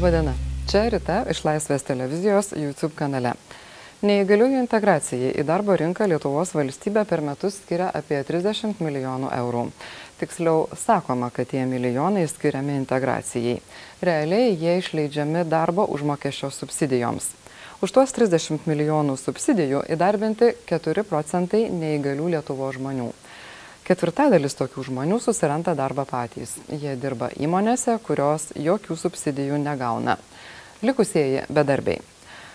Labadiena. Čia Rita iš Laisvės televizijos YouTube kanale. Neįgaliųjų integracijai į darbo rinką Lietuvos valstybė per metus skiria apie 30 milijonų eurų. Tiksliau, sakoma, kad tie milijonai skiriami integracijai. Realiai jie išleidžiami darbo užmokesčio subsidijoms. Už tuos 30 milijonų subsidijų įdarbinti 4 procentai neįgalių Lietuvo žmonių. Ketvirtadalis tokių žmonių susiranda darbą patys. Jie dirba įmonėse, kurios jokių subsidijų negauna. Likusieji bedarbiai.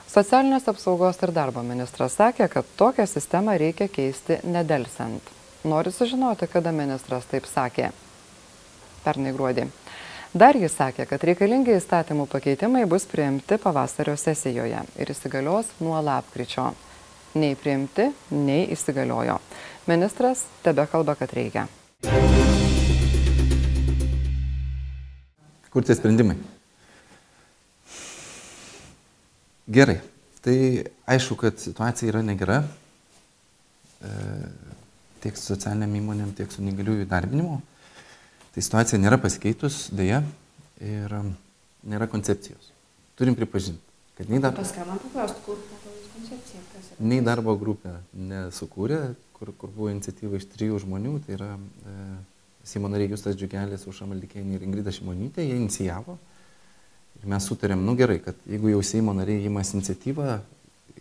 Socialinės apsaugos ir darbo ministras sakė, kad tokią sistemą reikia keisti nedelsiant. Nori sužinoti, kada ministras taip sakė. Pernai gruodį. Dar jis sakė, kad reikalingi įstatymų pakeitimai bus priimti pavasario sesijoje ir įsigalios nuo lapkričio. Nei priimti, nei įsigaliojo. Ministras tebe kalba, kad reikia. Kur tie sprendimai? Gerai. Tai aišku, kad situacija yra negera e, tiek su socialiniam įmonėm, tiek su negaliųjų darbinimu. Tai situacija nėra pasikeitus, dėja, ir nėra koncepcijos. Turim pripažinti, kad nei, dar... kur, nei darbo grupė nesukūrė, kur, kur buvo iniciatyva iš trijų žmonių, tai yra e, Seimo nariai Justas Džiugelis, Uša Maldikėnė ir Ingrida Šimonytė, jie inicijavo. Ir mes sutarėm, nu gerai, kad jeigu jau Seimo nariai įmas iniciatyvą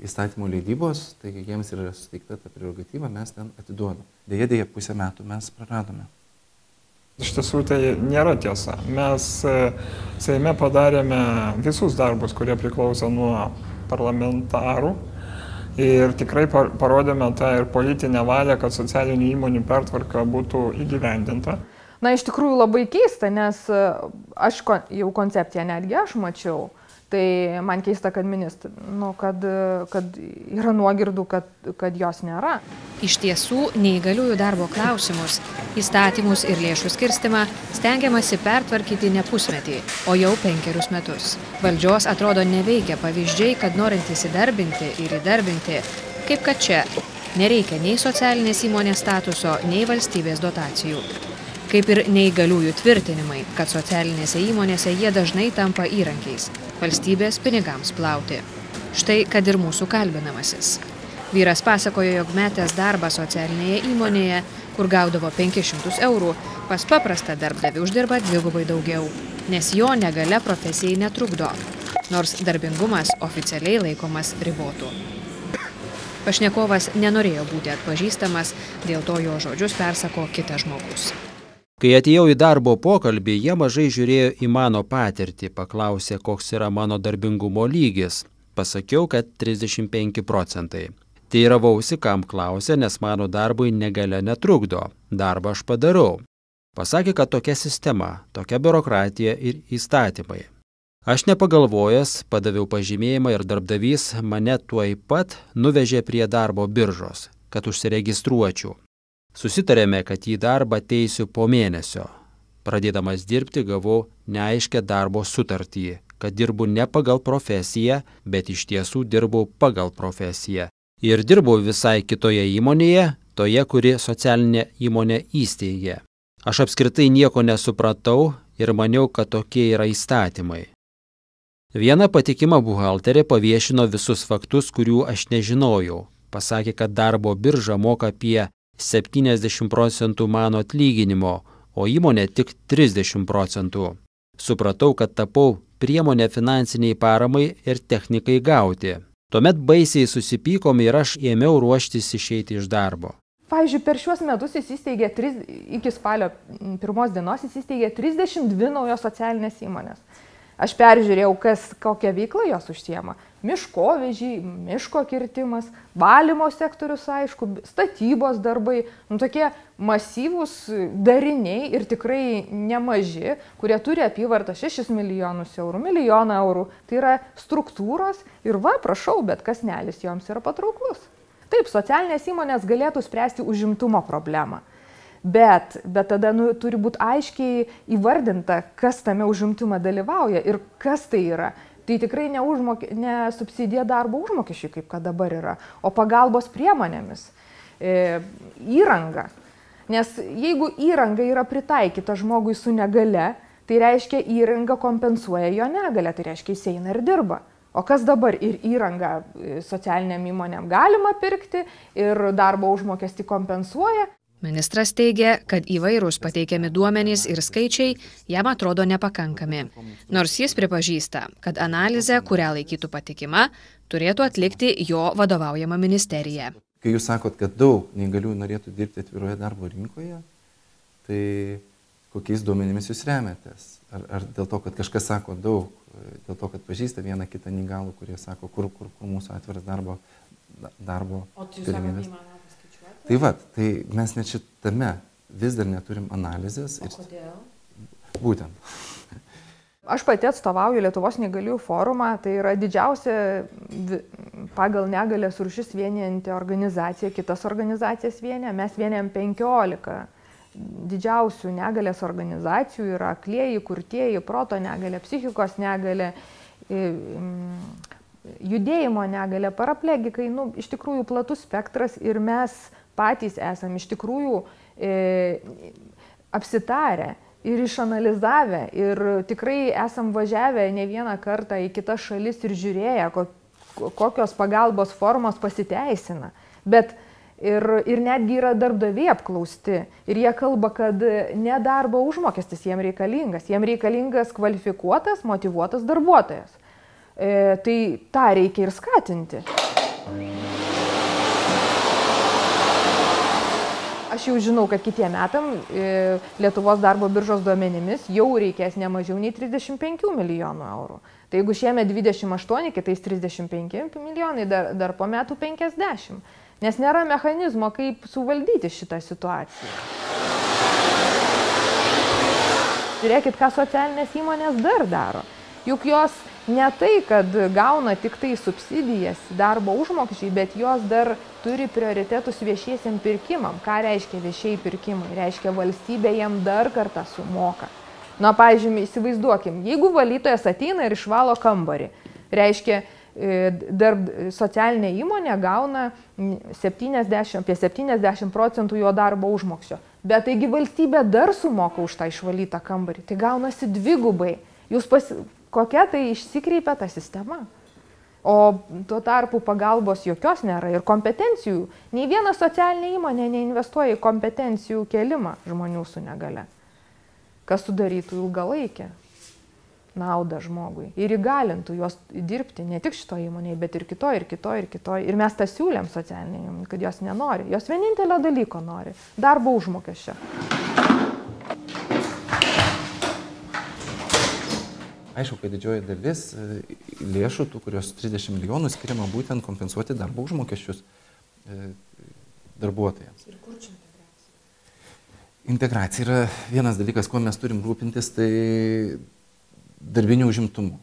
įstatymų leidybos, tai jiems yra suteikta ta prerogatyva, mes ten atiduodam. Deja, dėja, pusę metų mes praradome. Iš tiesų tai nėra tiesa. Mes e, Seime padarėme visus darbus, kurie priklauso nuo parlamentarų. Ir tikrai parodėme tą ir politinę valią, kad socialinių įmonių pertvarka būtų įgyvendinta. Na, iš tikrųjų labai keista, nes e, aš jau koncepciją netgi aš mačiau. Tai man keista, kad ministr, nu, kad, kad yra nuogirdų, kad, kad jos nėra. Iš tiesų, neįgaliųjų darbo klausimus, įstatymus ir lėšų skirstimą stengiamasi pertvarkyti ne pusmetį, o jau penkerius metus. Valdžios atrodo neveikia pavyzdžiai, kad norint įsidarbinti ir įdarbinti, kaip kad čia, nereikia nei socialinės įmonės statuso, nei valstybės dotacijų kaip ir neįgaliųjų tvirtinimai, kad socialinėse įmonėse jie dažnai tampa įrankiais valstybės pinigams plauti. Štai kad ir mūsų kalbinamasis. Vyras pasakojo, jog metęs darbą socialinėje įmonėje, kur gaudavo 500 eurų, pas paprastą darbdavį uždirba dvigubai daugiau, nes jo negale profesijai netrukdo, nors darbingumas oficialiai laikomas ribotų. Pašnekovas nenorėjo būti atpažįstamas, dėl to jo žodžius persako kitas žmogus. Kai atėjau į darbo pokalbį, jie mažai žiūrėjo į mano patirtį, paklausė, koks yra mano darbingumo lygis. Pasakiau, kad 35 procentai. Teiravausi, kam klausė, nes mano darbui negalė netrukdo. Darbą aš padarau. Pasakė, kad tokia sistema, tokia biurokratija ir įstatymai. Aš nepagalvojęs, padaviau pažymėjimą ir darbdavys mane tuoj pat nuvežė prie darbo biržos, kad užsiregistruočiau. Susitarėme, kad į darbą teisiu po mėnesio. Pradėdamas dirbti gavau neaiškę darbo sutartį, kad dirbu ne pagal profesiją, bet iš tiesų dirbu pagal profesiją. Ir dirbu visai kitoje įmonėje, toje, kuri socialinė įmonė įsteigė. Aš apskritai nieko nesupratau ir maniau, kad tokie yra įstatymai. Viena patikima buhalterė paviešino visus faktus, kurių aš nežinojau. Pasakė, kad darbo birža moka apie 70 procentų mano atlyginimo, o įmonė tik 30 procentų. Supratau, kad tapau priemonę finansiniai paramai ir technikai gauti. Tuomet baisiai susipykom ir aš ėmiau ruoštis išeiti iš darbo. Pavyzdžiui, per šiuos metus jis įsteigė, iki spalio pirmos dienos jis įsteigė 32 naujos socialinės įmonės. Aš peržiūrėjau, kas, kokią veiklą jos užsiema. Miškovežiai, miško kirtimas, valymo sektorius, aišku, statybos darbai, nu, tokie masyvūs dariniai ir tikrai nemaži, kurie turi apyvartą 6 milijonus eurų, milijoną eurų. Tai yra struktūros ir va, prašau, bet kasnelis joms yra patrauklus. Taip, socialinės įmonės galėtų spręsti užimtumo problemą. Bet, bet tada nu, turi būti aiškiai įvardinta, kas tame užimtume dalyvauja ir kas tai yra. Tai tikrai ne, užmokė, ne subsidija darbo užmokesčiai, kaip kad dabar yra, o pagalbos priemonėmis, e, įranga. Nes jeigu įranga yra pritaikyta žmogui su negale, tai reiškia įranga kompensuoja jo negalę, tai reiškia jis eina ir dirba. O kas dabar ir įrangą e, socialiniam įmonėm galima pirkti ir darbo užmokestį kompensuoja. Ministras teigia, kad įvairūs pateikiami duomenys ir skaičiai jam atrodo nepakankami. Nors jis pripažįsta, kad analizę, kurią laikytų patikima, turėtų atlikti jo vadovaujama ministerija. Kai jūs sakot, kad daug neįgaliųjų norėtų dirbti atviroje darbo rinkoje, tai kokiais duomenimis jūs remiatės? Ar, ar dėl to, kad kažkas sako daug, dėl to, kad pažįsta vieną kitą neįgalų, kurie sako, kur, kur, kur mūsų atviras darbo, darbo galimybės. Tai va, tai mes net šitame vis dar neturim analizės. O kodėl? Būtent. Aš pati atstovauju Lietuvos negalių forumą, tai yra didžiausia pagal negalės rušis vienijanti organizacija, kitas organizacijas vienė, mes vienėm 15 didžiausių negalės organizacijų yra aklieji, kurtieji, proto negalė, psichikos negalė, judėjimo negalė, paraplegikai, nu, iš tikrųjų platus spektras ir mes patys esame iš tikrųjų e, apsitarę ir išanalizavę ir tikrai esam važiavę ne vieną kartą į kitas šalis ir žiūrėję, kokios pagalbos formos pasiteisina. Bet Ir, ir netgi yra darbdaviai apklausti. Ir jie kalba, kad ne darbo užmokestis jiem reikalingas, jiem reikalingas kvalifikuotas, motivuotas darbuotojas. E, tai tą reikia ir skatinti. Aš jau žinau, kad kitie metam e, Lietuvos darbo biržos duomenimis jau reikės ne mažiau nei 35 milijonų eurų. Tai jeigu šiemet 28, kitais 35 milijonai, dar, dar po metų 50 nes nėra mechanizmo, kaip suvaldyti šitą situaciją. Žiūrėkit, ką socialinės įmonės dar daro. Juk jos ne tai, kad gauna tik tai subsidijas darbo užmokesčiai, bet jos dar turi prioritetus viešiesiam pirkimam. Ką reiškia viešiai pirkimai? Reiškia valstybė jam dar kartą sumoka. Na, pavyzdžiui, įsivaizduokim, jeigu valytojas ateina ir išvalo kambarį, reiškia, E, darb, socialinė įmonė gauna 70, apie 70 procentų jo darbo užmokesčio. Bet taigi valstybė dar sumoka už tą išvalytą kambarį. Tai gaunasi dvigubai. Jūs pasi... Kokia tai išsikreipia ta sistema? O tuo tarpu pagalbos jokios nėra ir kompetencijų. Nei viena socialinė įmonė neinvestuoja į kompetencijų kelimą žmonių su negale. Kas sudarytų ilgalaikę naudą žmogui ir įgalintų juos dirbti ne tik šito įmonėje, bet ir kitoje, ir kitoje, ir kitoje. Ir mes tą siūlėm socialiniam, kad jos nenori. Jos vienintelio dalyko nori - darbo užmokesčio. Aišku, kad didžioji dalis e, lėšų, tų, kurios 30 milijonų skiriama būtent kompensuoti darbo užmokesčius e, darbuotojams. Ir kur čia integracija? Integracija yra vienas dalykas, kuo mes turim rūpintis, tai darbiniu užimtumu.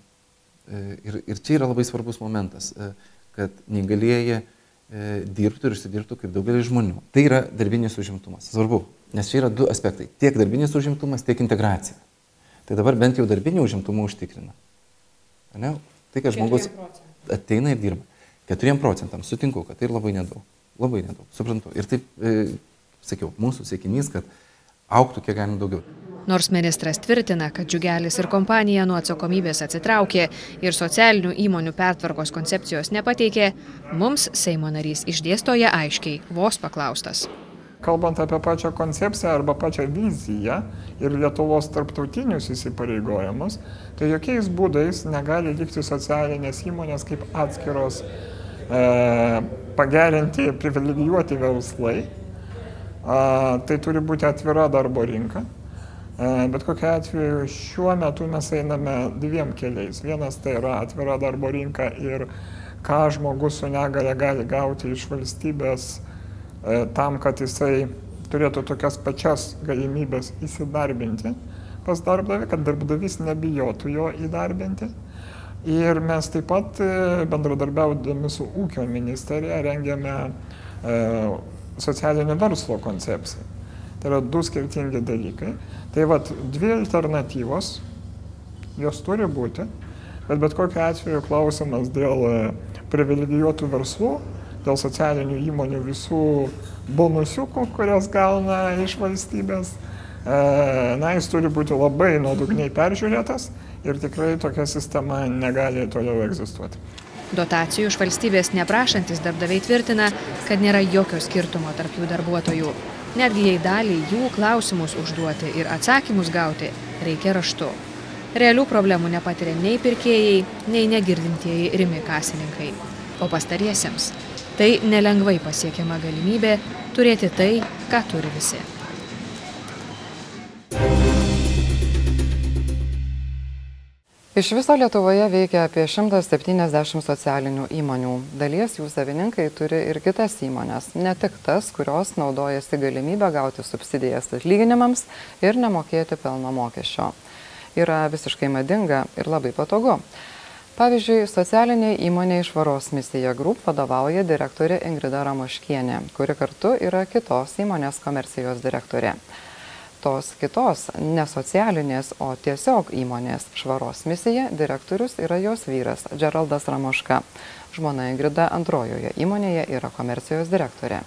E, ir, ir čia yra labai svarbus momentas, kad neįgalėjai dirbtų ir užsidirbtų kaip daugelis žmonių. Tai yra darbinis užimtumas. Svarbu, nes čia yra du aspektai. Tiek darbinis užimtumas, tiek integracija. Tai dabar bent jau darbinį užimtumą užtikrina. Ne? Tai, kad žmogus ateina ir dirba. 4 procentams sutinku, kad tai labai nedaug. Labai nedaug. Suprantu. Ir taip, e, sakiau, mūsų siekinys, kad auktų kiek galima daugiau. Nors ministras tvirtina, kad Džiugelis ir kompanija nuo atsakomybės atsitraukė ir socialinių įmonių pertvarkos koncepcijos nepateikė, mums Seimo narys išdėstoja aiškiai, vos paklaustas. Kalbant apie pačią koncepciją arba pačią viziją ir Lietuvos tarptautinius įsipareigojimus, tai jokiais būdais negali likti socialinės įmonės kaip atskiros e, pagerinti, privilegijuoti verslai. A, tai turi būti atvira darbo rinka E, bet kokiu atveju šiuo metu mes einame dviem keliais. Vienas tai yra atvira darbo rinka ir ką žmogus su negale gali gauti iš valstybės e, tam, kad jisai turėtų tokias pačias galimybės įsidarbinti pas darbdavį, kad darbdavys nebijotų jo įdarbinti. Ir mes taip pat e, bendradarbiaudami su ūkio ministerija rengiame socialinio verslo koncepciją. Tai yra du skirtingi dalykai. Tai vad, dvi alternatyvos, jos turi būti, bet bet kokiu atveju klausimas dėl e, privilegijuotų verslų, dėl socialinių įmonių visų bonusiukų, kurias gauna iš valstybės, na, jis turi būti labai nuodugniai peržiūrėtas ir tikrai tokia sistema negali toliau egzistuoti. Dotacijų iš valstybės neprašantis darbdaviai tvirtina, kad nėra jokio skirtumo tarp jų darbuotojų. Netgi jei dalį jų klausimus užduoti ir atsakymus gauti reikia raštu. Realių problemų nepatiria nei pirkėjai, nei negirdintieji rimi kasininkai. O pastariesiems tai nelengvai pasiekiama galimybė turėti tai, ką turi visi. Iš viso Lietuvoje veikia apie 170 socialinių įmonių. Dalies jų savininkai turi ir kitas įmonės, ne tik tas, kurios naudojasi galimybę gauti subsidijas atlyginimams ir nemokėti pelno mokesčio. Yra visiškai madinga ir labai patogu. Pavyzdžiui, socialiniai įmoniai Švaros misija Group vadovauja direktorė Ingrida Ramoškienė, kuri kartu yra kitos įmonės komercijos direktorė. Tos kitos ne socialinės o tiesiog įmonės švaros misija direktorius yra jos vyras džeraldas ramoška. Žmona ingrida antrojoje įmonėje yra komercijos direktorė.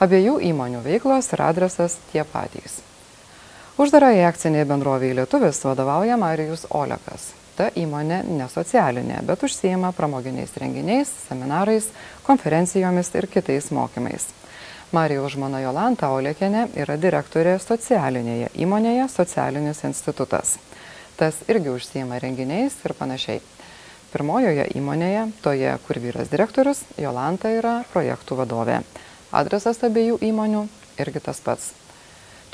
Abiejų įmonių veiklos ir adresas tie patys. Uždarajai akcinei bendrovei lietuvis vadovauja marijus olekas ta įmonė ne socialinė bet užsiima pramoginiais renginiais seminarais konferencijomis ir kitais mokymais Marijaus žmona Jolanta Olekienė yra direktorė socialinėje įmonėje Socialinis institutas. Tas irgi užsijima renginiais ir panašiai. Pirmojoje įmonėje, toje, kur vyras direktorius, Jolanta yra projektų vadovė. Adresas abiejų įmonių irgi tas pats.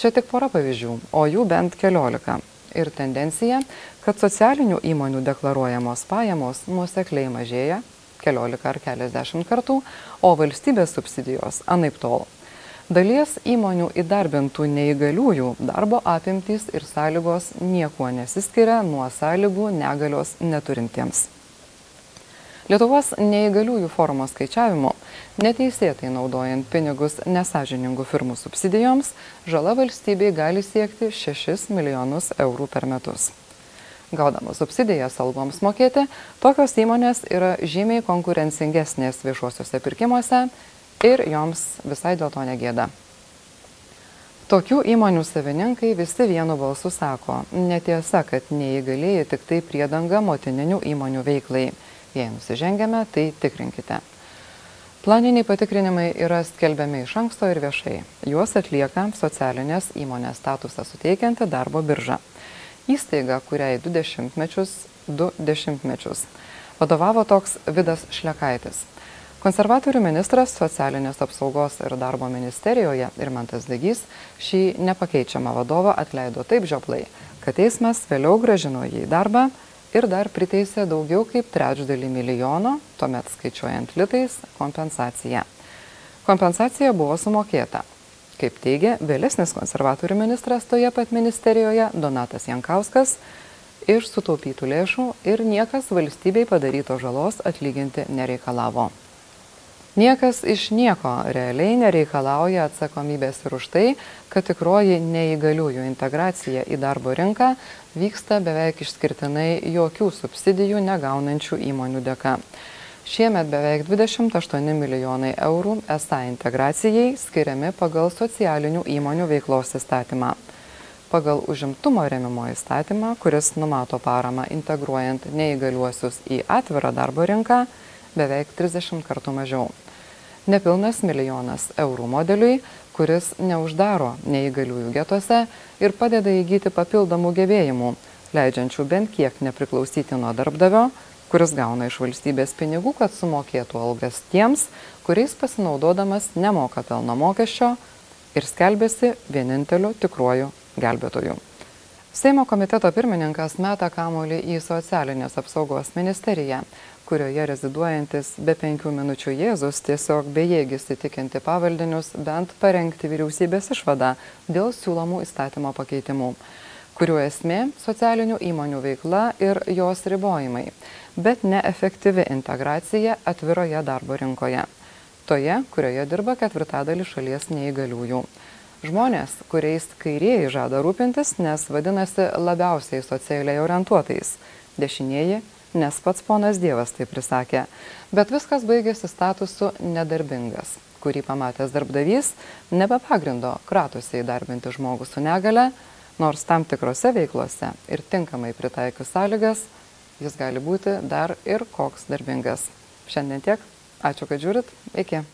Čia tik pora pavyzdžių, o jų bent keliolika. Ir tendencija, kad socialinių įmonių deklaruojamos pajamos nuosekliai mažėja keliolika ar keliasdešimt kartų, o valstybės subsidijos anaip tol. Dalies įmonių įdarbintų neįgaliųjų darbo apimtys ir sąlygos niekuo nesiskiria nuo sąlygų negalios neturintiems. Lietuvos neįgaliųjų forumo skaičiavimu, neteisėtai naudojant pinigus nesažiningų firmų subsidijoms, žala valstybei gali siekti 6 milijonus eurų per metus gaudamos subsidijas algoms mokėti, tokios įmonės yra žymiai konkurencingesnės viešuosiuose pirkimuose ir joms visai dėl to negėda. Tokių įmonių savininkai visi vienu balsu sako, netiesa, kad neįgalėjai tik tai priedanga motininių įmonių veiklai. Jei nusižengiame, tai tikrinkite. Planiniai patikrinimai yra skelbiami iš anksto ir viešai. Juos atlieka socialinės įmonės statusą suteikianti darbo birža įstaiga, kuriai du dešimtmečius, du dešimtmečius vadovavo toks Vidas Šlekaitis. Konservatorių ministras socialinės apsaugos ir darbo ministerijoje Irmantas Degys šį nepakeičiamą vadovą atleido taip žioplai, kad teismas vėliau gražino jį į darbą ir dar priteisė daugiau kaip trečdalį milijono, tuomet skaičiuojant litais, kompensaciją. Kompensacija buvo sumokėta Kaip teigia vėlesnis konservatorių ministras toje pat ministerijoje Donatas Jankauskas, iš sutaupytų lėšų ir niekas valstybei padaryto žalos atlyginti nereikalavo. Niekas iš nieko realiai nereikalauja atsakomybės ir už tai, kad tikroji neįgaliųjų integracija į darbo rinką vyksta beveik išskirtinai jokių subsidijų negaunančių įmonių dėka. Šiemet beveik 28 milijonai eurų esą integracijai skiriami pagal socialinių įmonių veiklos įstatymą. Pagal užimtumo remimo įstatymą, kuris numato paramą integruojant neįgaliuosius į atvirą darbo rinką, beveik 30 kartų mažiau. Nepilnas milijonas eurų modeliui, kuris neuždaro neįgaliųjų getuose ir padeda įgyti papildomų gebėjimų, leidžiančių bent kiek nepriklausyti nuo darbdavio, kuris gauna iš valstybės pinigų, kad sumokėtų algas tiems, kuriais pasinaudodamas nemoka pelno mokesčio ir skelbėsi vieninteliu tikruoju gelbėtoju. Seimo komiteto pirmininkas meta kamolį į socialinės apsaugos ministeriją, kurioje reziduojantis be penkių minučių Jėzus tiesiog bejėgis įtikinti pavaldinius bent parengti vyriausybės išvadą dėl siūlomų įstatymo pakeitimų kurių esmė socialinių įmonių veikla ir jos ribojimai, bet neefektyvi integracija atviroje darbo rinkoje. Toje, kurioje dirba ketvirtadalis šalies neįgaliųjų. Žmonės, kuriais kairieji žada rūpintis, nes vadinasi labiausiai socialiai orientuotais. Dešinieji, nes pats ponas Dievas tai prisakė. Bet viskas baigėsi statusu nedarbingas kurį pamatęs darbdavys nebe pagrindo kratosi įdarbinti žmogų su negale, nors tam tikrose veiklose ir tinkamai pritaikius sąlygas, jis gali būti dar ir koks darbingas. Šiandien tiek. Ačiū, kad žiūrit. Iki.